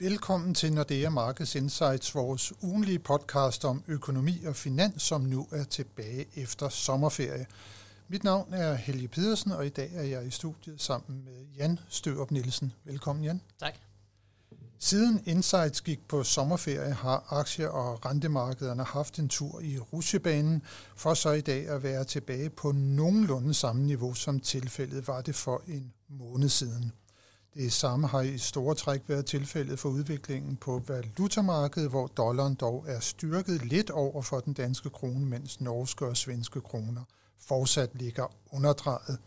Velkommen til Nordea Markets Insights, vores ugenlige podcast om økonomi og finans, som nu er tilbage efter sommerferie. Mit navn er Helge Pedersen, og i dag er jeg i studiet sammen med Jan Størup Nielsen. Velkommen, Jan. Tak. Siden Insights gik på sommerferie, har aktie- og rentemarkederne haft en tur i rusjebanen, for så i dag at være tilbage på nogenlunde samme niveau, som tilfældet var det for en måned siden. Det samme har i store træk været tilfældet for udviklingen på valutamarkedet, hvor dollaren dog er styrket lidt over for den danske krone, mens norske og svenske kroner fortsat ligger underdrejet.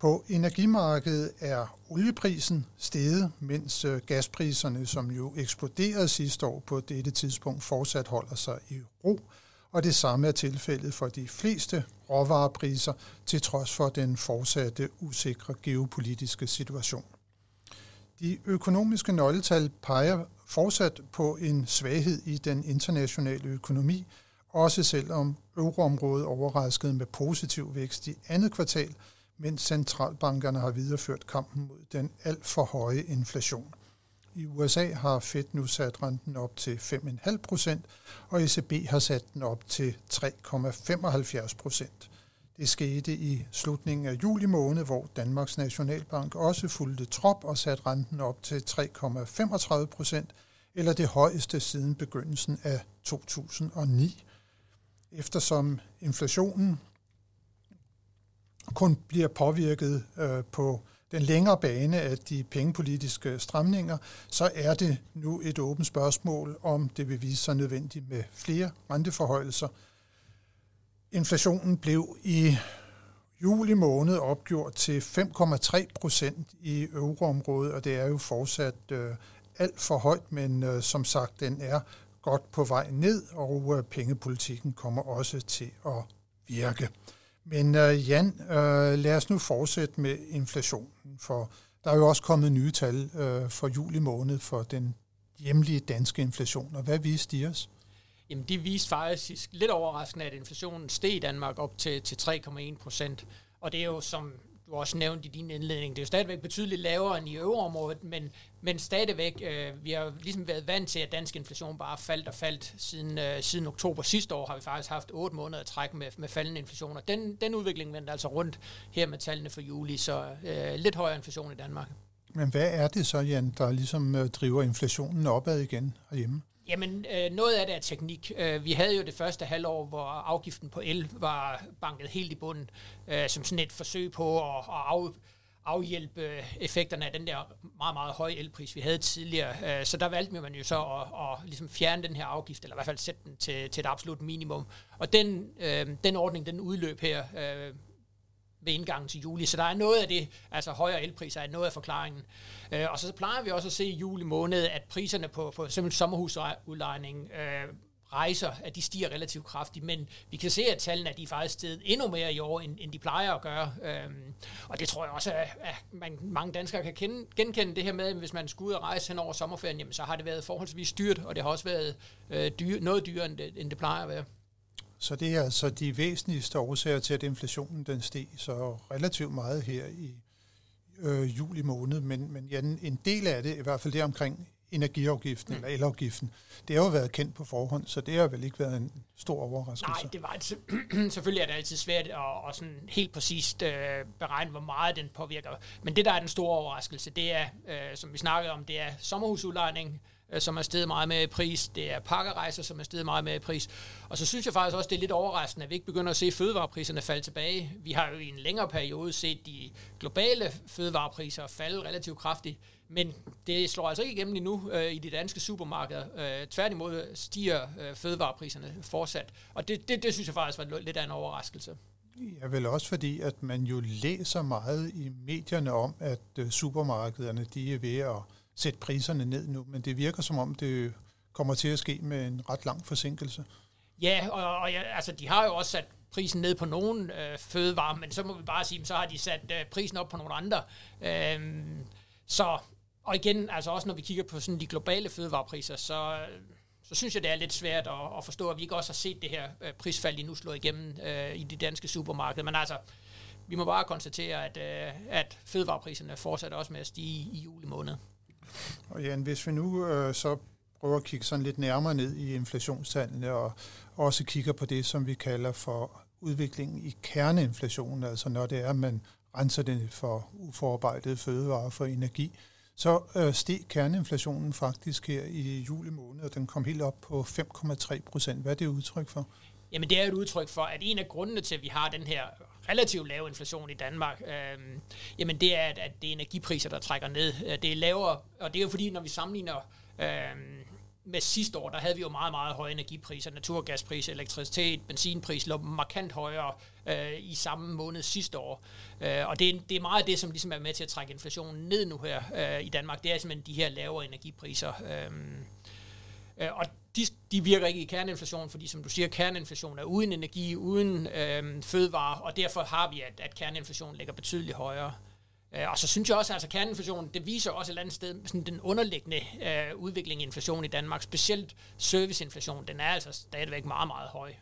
På energimarkedet er olieprisen steget, mens øh, gaspriserne, som jo eksploderede sidste år på dette tidspunkt, fortsat holder sig i ro, og det samme er tilfældet for de fleste råvarepriser, til trods for den fortsatte usikre geopolitiske situation. De økonomiske nøgletal peger fortsat på en svaghed i den internationale økonomi, også selvom euroområdet overraskede med positiv vækst i andet kvartal, mens centralbankerne har videreført kampen mod den alt for høje inflation. I USA har Fed nu sat renten op til 5,5 procent, og ECB har sat den op til 3,75 procent. Det skete i slutningen af juli måned, hvor Danmarks Nationalbank også fulgte trop og satte renten op til 3,35 procent, eller det højeste siden begyndelsen af 2009. Eftersom inflationen kun bliver påvirket øh, på den længere bane af de pengepolitiske stramninger, så er det nu et åbent spørgsmål, om det vil vise sig nødvendigt med flere renteforhøjelser – Inflationen blev i juli måned opgjort til 5,3 procent i euroområdet, og det er jo fortsat øh, alt for højt, men øh, som sagt, den er godt på vej ned, og øh, pengepolitikken kommer også til at virke. Men øh, Jan, øh, lad os nu fortsætte med inflationen, for der er jo også kommet nye tal øh, for juli måned for den hjemlige danske inflation, og hvad viste de os? Jamen, de viste faktisk lidt overraskende, at inflationen steg i Danmark op til, til 3,1 procent. Og det er jo, som du også nævnte i din indledning, det er jo stadigvæk betydeligt lavere end i øvreområdet, men, men stadigvæk, øh, vi har ligesom været vant til, at dansk inflation bare faldt og faldt. Siden, øh, siden oktober sidste år har vi faktisk haft 8 måneder at trække med, med faldende inflation, og den, den udvikling vendte altså rundt her med tallene for juli, så øh, lidt højere inflation i Danmark. Men hvad er det så, Jan, der ligesom øh, driver inflationen opad igen herhjemme? Jamen, øh, noget af det er teknik. Øh, vi havde jo det første halvår, hvor afgiften på el var banket helt i bunden, øh, som sådan et forsøg på at, at af, afhjælpe effekterne af den der meget, meget høje elpris, vi havde tidligere. Øh, så der valgte man jo så at, at ligesom fjerne den her afgift, eller i hvert fald sætte den til, til et absolut minimum. Og den, øh, den ordning, den udløb her øh, ved indgangen til juli. Så der er noget af det, altså højere elpriser er noget af forklaringen. Øh, og så plejer vi også at se i juli måned, at priserne på, på simpelthen sommerhusudlejning øh, rejser, at de stiger relativt kraftigt, men vi kan se, at tallene at de er faktisk steget endnu mere i år, end, end de plejer at gøre. Øhm, og det tror jeg også, at, at man, mange danskere kan kende, genkende det her med, at hvis man skulle ud og rejse hen over sommerferien, jamen, så har det været forholdsvis dyrt, og det har også været øh, dyr, noget dyrere, end det, end det plejer at være. Så det er altså de væsentligste årsager til, at inflationen den steg så relativt meget her i øh, juli måned. Men, men ja, en del af det, i hvert fald det omkring energiafgiften mm. eller elafgiften, det har jo været kendt på forhånd, så det har vel ikke været en stor overraskelse. Nej, det var selvfølgelig er det altid svært at, at sådan helt præcist øh, beregne, hvor meget den påvirker. Men det, der er den store overraskelse, det er, øh, som vi snakkede om, det er sommerhusudlejning, Øh, som er steget meget med i pris. Det er pakkerejser, som er steget meget med i pris. Og så synes jeg faktisk også, det er lidt overraskende, at vi ikke begynder at se fødevarepriserne falde tilbage. Vi har jo i en længere periode set de globale fødevarepriser falde relativt kraftigt, men det slår altså ikke igennem endnu øh, i de danske supermarkeder. Øh, tværtimod stiger øh, fødevarepriserne fortsat. Og det, det, det synes jeg faktisk var lidt af en overraskelse. Ja, vel også fordi, at man jo læser meget i medierne om, at øh, supermarkederne de er ved at sætte priserne ned nu, men det virker som om, det kommer til at ske med en ret lang forsinkelse. Ja, og, og ja, altså, de har jo også sat prisen ned på nogle øh, fødevarer, men så må vi bare sige, så har de sat øh, prisen op på nogle andre. Øhm, så, og igen, altså også når vi kigger på sådan de globale fødevarepriser, så, øh, så synes jeg, det er lidt svært at, at forstå, at vi ikke også har set det her øh, prisfald lige nu slå igennem øh, i de danske supermarkeder. Men altså, vi må bare konstatere, at, øh, at fødevarepriserne fortsætter også med at stige i juli måned. Og Jan, hvis vi nu øh, så prøver at kigge sådan lidt nærmere ned i inflationstallene og også kigger på det, som vi kalder for udviklingen i kerneinflationen, altså når det er, at man renser det for uforarbejdede fødevarer for energi, så øh, steg kerneinflationen faktisk her i juli måned, og den kom helt op på 5,3 procent. Hvad er det udtryk for? Jamen det er et udtryk for, at en af grundene til, at vi har den her relativt lave inflation i Danmark, øh, jamen det er, at, at det er energipriser, der trækker ned. Øh, det er lavere, og det er jo fordi, når vi sammenligner øh, med sidste år, der havde vi jo meget, meget høje energipriser, naturgaspriser, elektricitet, benzinpris lå markant højere øh, i samme måned sidste år. Øh, og det er, det er meget det, som ligesom er med til at trække inflationen ned nu her øh, i Danmark. Det er simpelthen de her lavere energipriser. Øhm, øh, og de, de virker ikke i kerneinflation, fordi som du siger, kerneinflation er uden energi, uden øh, fødevare, og derfor har vi, at, at kerneinflation ligger betydeligt højere. Øh, og så synes jeg også, at altså, kerneinflation, det viser også et eller andet sted sådan den underliggende øh, udvikling i inflation i Danmark, specielt serviceinflation, den er altså stadigvæk meget, meget høj.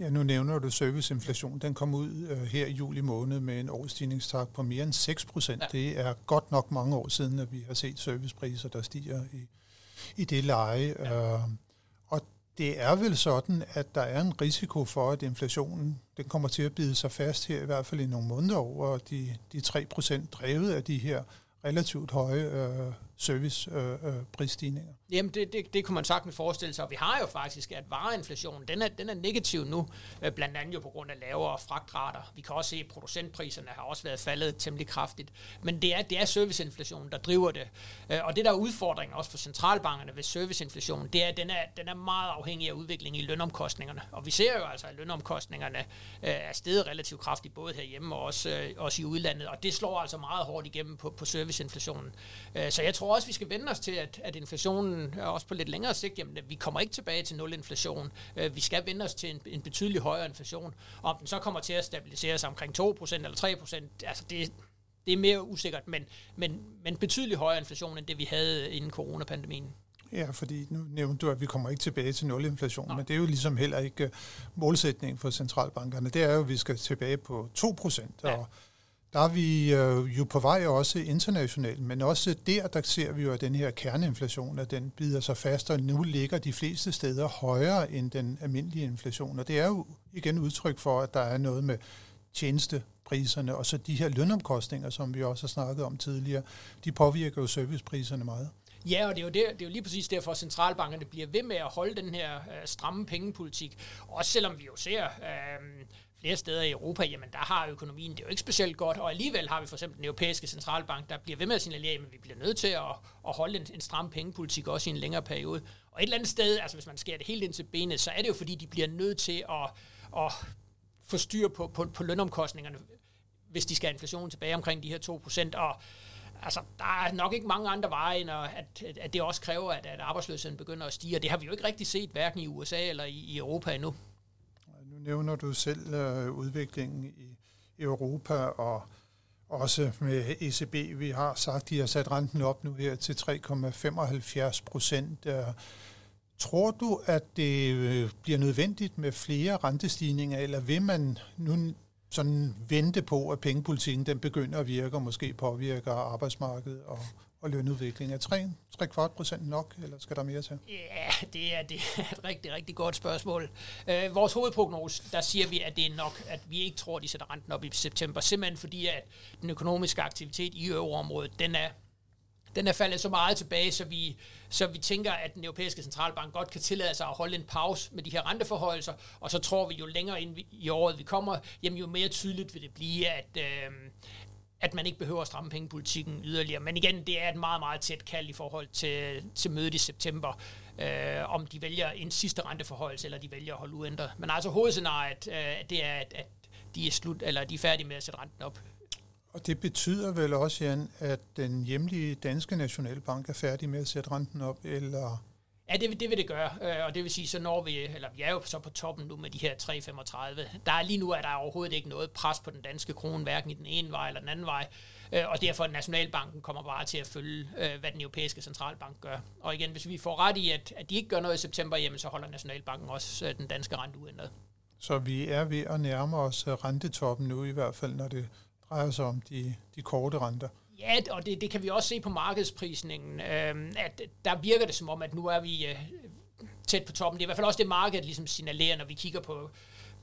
Ja, nu nævner du serviceinflation. Den kom ud øh, her i juli måned med en årsstigningstakt på mere end 6 procent. Ja. Det er godt nok mange år siden, at vi har set servicepriser, der stiger i, i det leje. Ja. Øh, det er vel sådan, at der er en risiko for, at inflationen den kommer til at bide sig fast her, i hvert fald i nogle måneder over de, de 3% drevet af de her relativt høje øh, serviceprisstigninger. Øh, øh, Jamen, det, det, det kunne man sagtens forestille sig. Vi har jo faktisk, at vareinflationen, den er, den er negativ nu, øh, blandt andet jo på grund af lavere fragtrater. Vi kan også se, at producentpriserne har også været faldet temmelig kraftigt. Men det er, det er serviceinflationen, der driver det. Øh, og det, der er udfordringen også for centralbankerne ved serviceinflationen, det er, at den er, den er meget afhængig af udviklingen i lønomkostningerne. Og vi ser jo altså, at lønomkostningerne øh, er steget relativt kraftigt, både herhjemme og også, øh, også i udlandet. Og det slår altså meget hårdt igennem på, på serviceinflationen. Øh, så jeg tror også, vi skal vende os til, at, at inflationen er også på lidt længere sigt, jamen, vi kommer ikke tilbage til nul inflation. Øh, vi skal vende os til en, en betydelig højere inflation. Om den så kommer til at stabilisere sig omkring 2% eller 3%, altså det, det er mere usikkert, men, men, men betydeligt højere inflation end det, vi havde inden coronapandemien. Ja, fordi nu nævnte du, at vi kommer ikke tilbage til nulinflation, Nå. men det er jo ligesom heller ikke målsætningen for centralbankerne. Det er jo, at vi skal tilbage på 2 procent, ja. og der er vi øh, jo på vej også internationalt, men også der, der ser vi jo, at den her kerneinflation, at den bider sig fast, og nu ligger de fleste steder højere end den almindelige inflation. Og det er jo igen udtryk for, at der er noget med tjenestepriserne, og så de her lønomkostninger, som vi også har snakket om tidligere, de påvirker jo servicepriserne meget. Ja, og det er, jo det, det er jo lige præcis derfor, at centralbankerne bliver ved med at holde den her øh, stramme pengepolitik. Også selvom vi jo ser øh, flere steder i Europa, jamen der har økonomien det er jo ikke specielt godt, og alligevel har vi for eksempel den europæiske centralbank, der bliver ved med at signalere, at vi bliver nødt til at, at holde en, en stram pengepolitik også i en længere periode. Og et eller andet sted, altså hvis man skærer det helt ind til benet, så er det jo fordi, de bliver nødt til at, at få styr på, på, på lønomkostningerne, hvis de skal have inflationen tilbage omkring de her 2%. Og altså, der er nok ikke mange andre veje, end at, at det også kræver, at, at arbejdsløsheden begynder at stige, og det har vi jo ikke rigtig set, hverken i USA eller i, i Europa endnu nævner du selv øh, udviklingen i Europa og også med ECB. Vi har sagt, at de har sat renten op nu her til 3,75 procent. Øh, tror du, at det øh, bliver nødvendigt med flere rentestigninger, eller vil man nu sådan vente på, at pengepolitikken den begynder at virke og måske påvirker arbejdsmarkedet og og lønudvikling? Er 3, 3 kvart procent nok, eller skal der mere til? Ja, det er, det er et rigtig, rigtig godt spørgsmål. Øh, vores hovedprognose, der siger vi, at det er nok, at vi ikke tror, at de sætter renten op i september, simpelthen fordi, at den økonomiske aktivitet i euroområdet, den er den er faldet så meget tilbage, så vi, så vi tænker, at den europæiske centralbank godt kan tillade sig at holde en pause med de her renteforhøjelser, og så tror vi jo længere ind i året vi kommer, jamen jo mere tydeligt vil det blive, at, øh, at man ikke behøver at stramme pengepolitikken yderligere. Men igen, det er et meget, meget tæt kald i forhold til, til mødet i september, øh, om de vælger en sidste renteforhold, eller de vælger at holde uændret. Men altså hovedscenariet, øh, det er, at, at de er, slut, eller de er færdige med at sætte renten op. Og det betyder vel også, Jan, at den hjemlige danske nationalbank er færdig med at sætte renten op, eller Ja, det, det vil det gøre, øh, og det vil sige, så når vi, eller vi er jo så på toppen nu med de her 3,35. Der er lige nu, at der er overhovedet ikke noget pres på den danske krone, hverken i den ene vej eller den anden vej, øh, og derfor Nationalbanken kommer bare til at følge, øh, hvad den europæiske centralbank gør. Og igen, hvis vi får ret i, at, at de ikke gør noget i september, jamen så holder Nationalbanken også den danske rente uændret. Så vi er ved at nærme os rentetoppen nu, i hvert fald når det drejer sig om de, de korte renter. Ja, og det, det kan vi også se på markedsprisningen, øh, at der virker det som om, at nu er vi øh, tæt på toppen. Det er i hvert fald også det, markedet ligesom signalerer, når vi kigger på,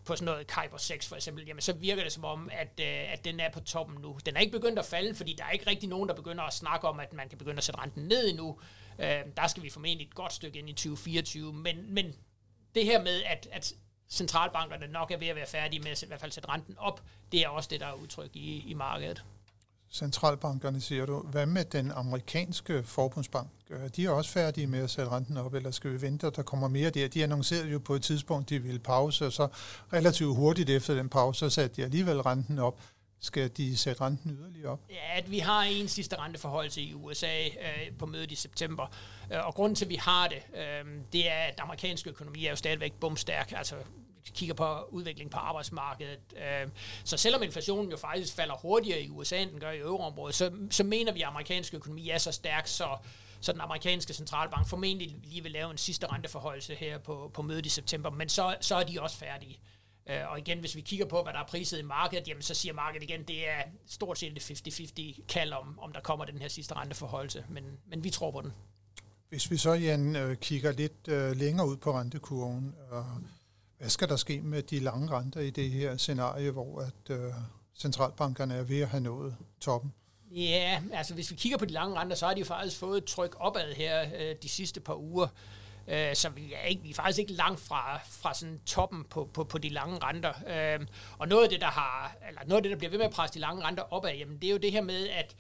på sådan noget Kyber 6 for eksempel, jamen så virker det som om, at, øh, at den er på toppen nu. Den er ikke begyndt at falde, fordi der er ikke rigtig nogen, der begynder at snakke om, at man kan begynde at sætte renten ned endnu. Øh, der skal vi formentlig et godt stykke ind i 2024, men, men det her med, at, at centralbankerne nok er ved at være færdige med at i hvert fald sætte renten op, det er også det, der er udtryk i, i markedet centralbankerne, siger du. Hvad med den amerikanske forbundsbank? De er også færdige med at sætte renten op, eller skal vi vente, at der kommer mere der? De annoncerede jo på et tidspunkt, de ville pause, og så relativt hurtigt efter den pause, så satte de alligevel renten op. Skal de sætte renten yderligere op? Ja, at vi har en sidste renteforholdelse i USA øh, på mødet i september. Øh, og grunden til, at vi har det, øh, det er, at den amerikanske økonomi er jo stadigvæk bumstærk. Altså kigger på udvikling på arbejdsmarkedet. Øh, så selvom inflationen jo faktisk falder hurtigere i USA, end den gør i euroområdet, så, så mener vi, at amerikansk økonomi er så stærk, så, så den amerikanske centralbank formentlig lige vil lave en sidste renteforholdelse her på, på mødet i september, men så, så er de også færdige. Øh, og igen, hvis vi kigger på, hvad der er priset i markedet, jamen så siger markedet igen, det er stort set et 50-50 kald om, om der kommer den her sidste renteforholdelse, men, men vi tror på den. Hvis vi så, Jan, øh, kigger lidt længere ud på rentekurven, og hvad skal der ske med de lange renter i det her scenarie, hvor at øh, centralbankerne er ved at have nået toppen? Ja, altså hvis vi kigger på de lange renter, så har de jo faktisk fået et tryk opad her øh, de sidste par uger. Øh, så vi er, ikke, vi er faktisk ikke langt fra, fra sådan toppen på, på, på de lange renter. Øh, og noget af det, der har, eller noget af det, der bliver ved med at presse de lange renter opad, jamen det er jo det her med, at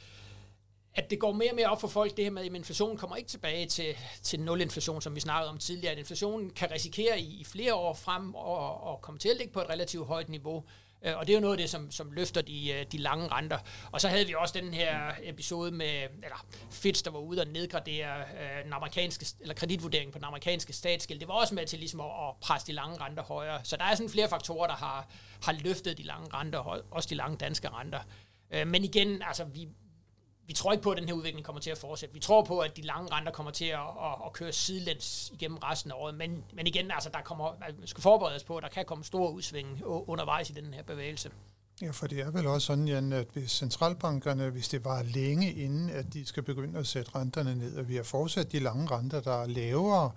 at det går mere og mere op for folk, det her med, at inflationen kommer ikke tilbage til, til nul-inflation, som vi snakkede om tidligere. At inflationen kan risikere i, i flere år frem og, og komme til at ligge på et relativt højt niveau. Øh, og det er jo noget af det, som, som løfter de, øh, de lange renter. Og så havde vi også den her episode med, eller Fitch, der var ude og nedgradere øh, den amerikanske, eller kreditvurderingen på den amerikanske statsgæld. Det var også med til ligesom at, at presse de lange renter højere. Så der er sådan flere faktorer, der har, har løftet de lange renter, også de lange danske renter. Øh, men igen, altså vi, vi tror ikke på, at den her udvikling kommer til at fortsætte. Vi tror på, at de lange renter kommer til at, at, at køre sidelæns igennem resten af året. Men, men igen, altså, der kommer, altså, man skal forberede os på, at der kan komme store udsving undervejs i den her bevægelse. Ja, for det er vel også sådan, Jan, at hvis centralbankerne, hvis det var længe inden, at de skal begynde at sætte renterne ned, og vi har fortsat de lange renter, der er lavere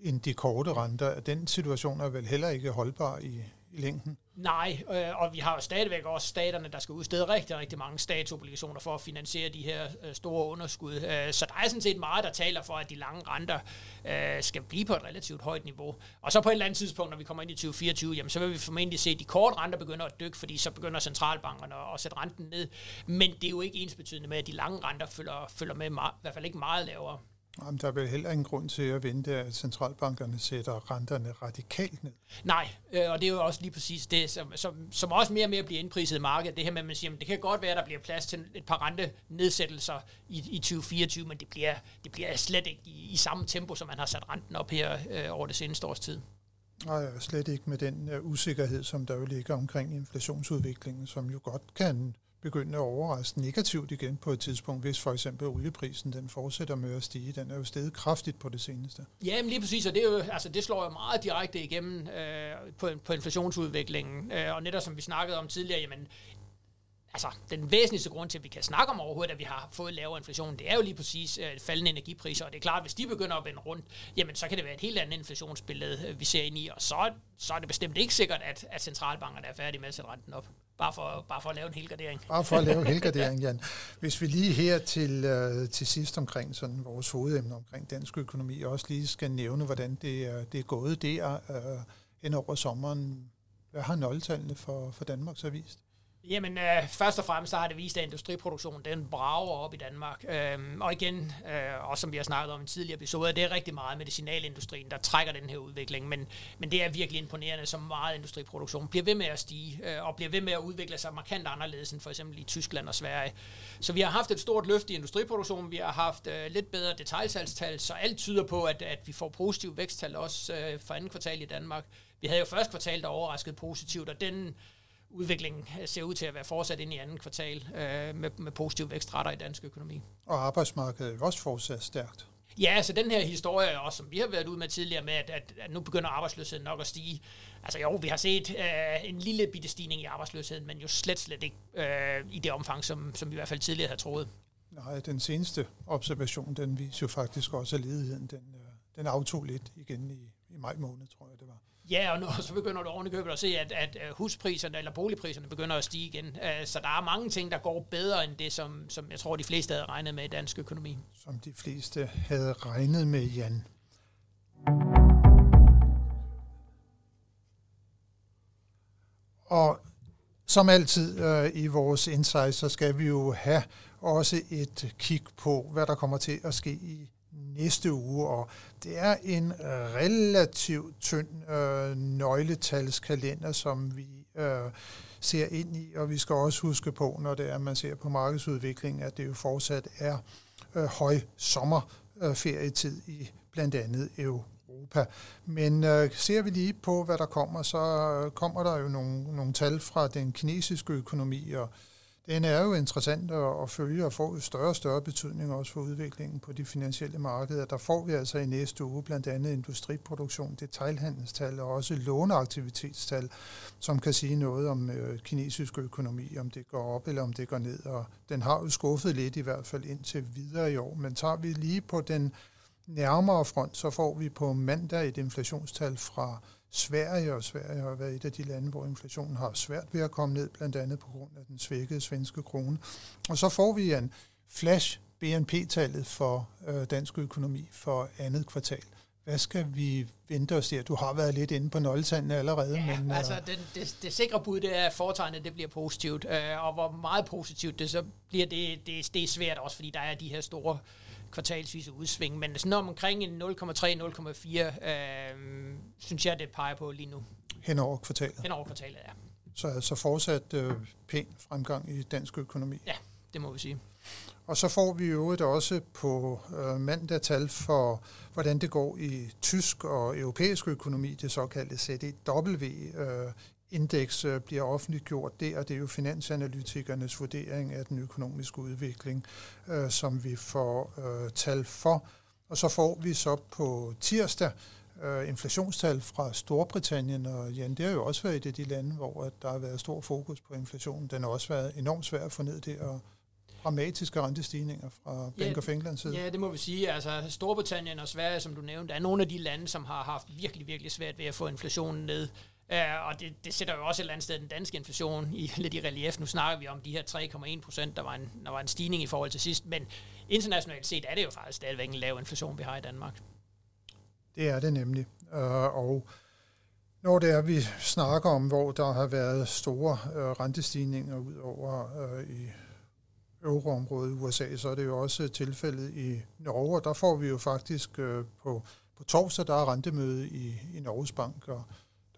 end de korte renter, den situation er vel heller ikke holdbar i, i længden. Nej, øh, og vi har jo stadigvæk også staterne, der skal udstede rigtig, rigtig mange statsobligationer for at finansiere de her øh, store underskud. Øh, så der er sådan set meget, der taler for, at de lange renter øh, skal blive på et relativt højt niveau. Og så på et eller andet tidspunkt, når vi kommer ind i 2024, jamen, så vil vi formentlig se, at de korte renter begynder at dykke, fordi så begynder centralbankerne at sætte renten ned. Men det er jo ikke ensbetydende med, at de lange renter følger, følger med, meget, i hvert fald ikke meget lavere. Jamen, der er vel heller ingen grund til at vente, at centralbankerne sætter renterne radikalt ned. Nej, øh, og det er jo også lige præcis det, som, som, som også mere og mere bliver indpriset i markedet. Det her med, at man siger, at det kan godt være, at der bliver plads til et par rentenedsættelser i, i 2024, men det bliver, det bliver slet ikke i, i samme tempo, som man har sat renten op her øh, over det seneste års tid. Nej, slet ikke med den uh, usikkerhed, som der jo ligger omkring inflationsudviklingen, som jo godt kan begynde at overraske negativt igen på et tidspunkt, hvis for eksempel olieprisen den fortsætter med at stige. Den er jo steget kraftigt på det seneste. Ja, men lige præcis, og det, er jo, altså, det slår jo meget direkte igennem øh, på, på inflationsudviklingen. Øh, og netop som vi snakkede om tidligere, jamen, altså, den væsentligste grund til, at vi kan snakke om overhovedet, at vi har fået lavere inflation, det er jo lige præcis øh, faldende energipriser, og det er klart, at hvis de begynder at vende rundt, jamen så kan det være et helt andet inflationsbillede, øh, vi ser ind i, og så, så er det bestemt ikke sikkert, at, at centralbankerne er færdige med at sætte renten op. Bare for, bare for at lave en helgardering. Bare for at lave en helgardering, Jan. Hvis vi lige her til, øh, til sidst omkring sådan vores hovedemne omkring dansk økonomi, også lige skal nævne, hvordan det er, det er gået der øh, hen over sommeren. Hvad har nøgletallene for, for Danmark så vist? Jamen, øh, først og fremmest så har det vist, at industriproduktionen den brager op i Danmark. Øhm, og igen, øh, også som vi har snakket om i en tidligere episode, det er rigtig meget medicinalindustrien, der trækker den her udvikling. Men, men det er virkelig imponerende, så meget industriproduktion bliver ved med at stige, øh, og bliver ved med at udvikle sig markant anderledes end for eksempel i Tyskland og Sverige. Så vi har haft et stort løft i industriproduktionen, vi har haft øh, lidt bedre detaljsalgstal, så alt tyder på, at, at vi får positiv væksttal også øh, for andet kvartal i Danmark. Vi havde jo første kvartal, der overraskede positivt, og den udviklingen ser ud til at være fortsat ind i anden kvartal øh, med, med positive vækstrater i dansk økonomi. Og arbejdsmarkedet er også fortsat stærkt. Ja, altså den her historie, også som vi har været ude med tidligere, med at, at, at nu begynder arbejdsløsheden nok at stige. Altså jo, vi har set øh, en lille bitte stigning i arbejdsløsheden, men jo slet, slet ikke øh, i det omfang, som, som vi i hvert fald tidligere havde troet. Nej, den seneste observation, den viser jo faktisk også, at ledigheden den, øh, den aftog lidt igen i, i maj måned, tror jeg. Ja, og nu så begynder du oven købet at se, at, at øh, huspriserne eller boligpriserne begynder at stige igen. Øh, så der er mange ting, der går bedre end det, som, som jeg tror, de fleste havde regnet med i dansk økonomi. Som de fleste havde regnet med, Jan. Og som altid øh, i vores insight, så skal vi jo have også et kig på, hvad der kommer til at ske i næste uge, og det er en øh, relativt tynd øh, nøgletalskalender, som vi øh, ser ind i, og vi skal også huske på, når det er, man ser på markedsudviklingen, at det jo fortsat er øh, høj sommerferietid øh, i blandt andet Europa. Men øh, ser vi lige på, hvad der kommer, så øh, kommer der jo nogle, nogle tal fra den kinesiske økonomi, og den er jo interessant at, følge og får større og større betydning også for udviklingen på de finansielle markeder. Der får vi altså i næste uge blandt andet industriproduktion, detaljhandelstal og også låneaktivitetstal, som kan sige noget om øh, kinesisk økonomi, om det går op eller om det går ned. Og den har jo skuffet lidt i hvert fald indtil videre i år. Men tager vi lige på den nærmere front, så får vi på mandag et inflationstal fra Sverige, og Sverige har været et af de lande, hvor inflationen har svært ved at komme ned, blandt andet på grund af den svækkede svenske krone. Og så får vi en flash BNP-tallet for øh, dansk økonomi for andet kvartal. Hvad skal vi vente os der? Du har været lidt inde på nøgletallene allerede. Ja, men, altså øh, den, det, det sikre bud, det er, at foretegnet det bliver positivt. Øh, og hvor meget positivt det så bliver, det, det, det er svært også, fordi der er de her store kvartalsvise udsving, men sådan omkring en 0,3-0,4, øh, synes jeg, det peger på lige nu. Hen over kvartalet? Hen over kvartalet, ja. Så altså fortsat øh, pæn fremgang i dansk økonomi? Ja, det må vi sige. Og så får vi jo også på øh, mandag tal for, hvordan det går i tysk og europæisk økonomi, det såkaldte CDW. Øh, indeks øh, bliver offentliggjort der, og det er jo finansanalytikernes vurdering af den økonomiske udvikling, øh, som vi får øh, tal for. Og så får vi så på tirsdag øh, inflationstal fra Storbritannien, og Jan, det har jo også været et af de lande, hvor der har været stor fokus på inflationen. Den har også været enormt svær at få ned det, og dramatiske rentestigninger fra Bank of England side. Ja, det må vi sige. Altså Storbritannien og Sverige, som du nævnte, er nogle af de lande, som har haft virkelig, virkelig svært ved at få inflationen ned. Uh, og det, det sætter jo også et eller andet sted den danske inflation i lidt i relief. Nu snakker vi om de her 3,1 procent, der, var en, der var en stigning i forhold til sidst, men internationalt set er det jo faktisk stadigvæk en lav inflation, vi har i Danmark. Det er det nemlig. Uh, og når det er, vi snakker om, hvor der har været store uh, rentestigninger ud over uh, i euroområdet i USA, så er det jo også tilfældet i Norge, og der får vi jo faktisk uh, på, på torsdag, der er rentemøde i, i Norges Bank, og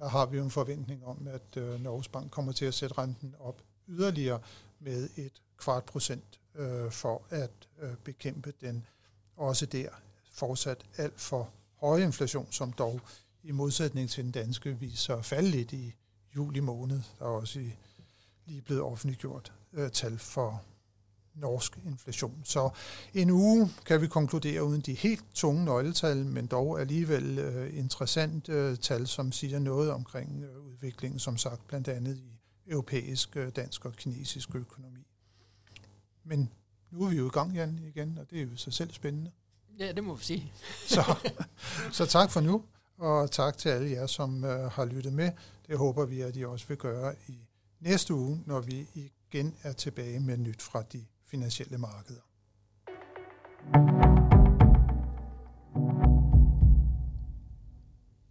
der har vi jo en forventning om, at øh, Norges Bank kommer til at sætte renten op yderligere med et kvart procent øh, for at øh, bekæmpe den også der fortsat alt for høje inflation, som dog i modsætning til den danske viser fald falde lidt i juli måned. Der er også i, lige blevet offentliggjort øh, tal for norsk inflation. Så en uge kan vi konkludere uden de helt tunge nøgletal, men dog alligevel uh, interessant uh, tal, som siger noget omkring uh, udviklingen, som sagt blandt andet i europæisk, dansk og kinesisk økonomi. Men nu er vi jo i gang, Jan, igen, og det er jo så selv spændende. Ja, det må vi sige. så, så tak for nu, og tak til alle jer, som har lyttet med. Det håber vi, at I også vil gøre i næste uge, når vi igen er tilbage med nyt fra de finansielle markeder.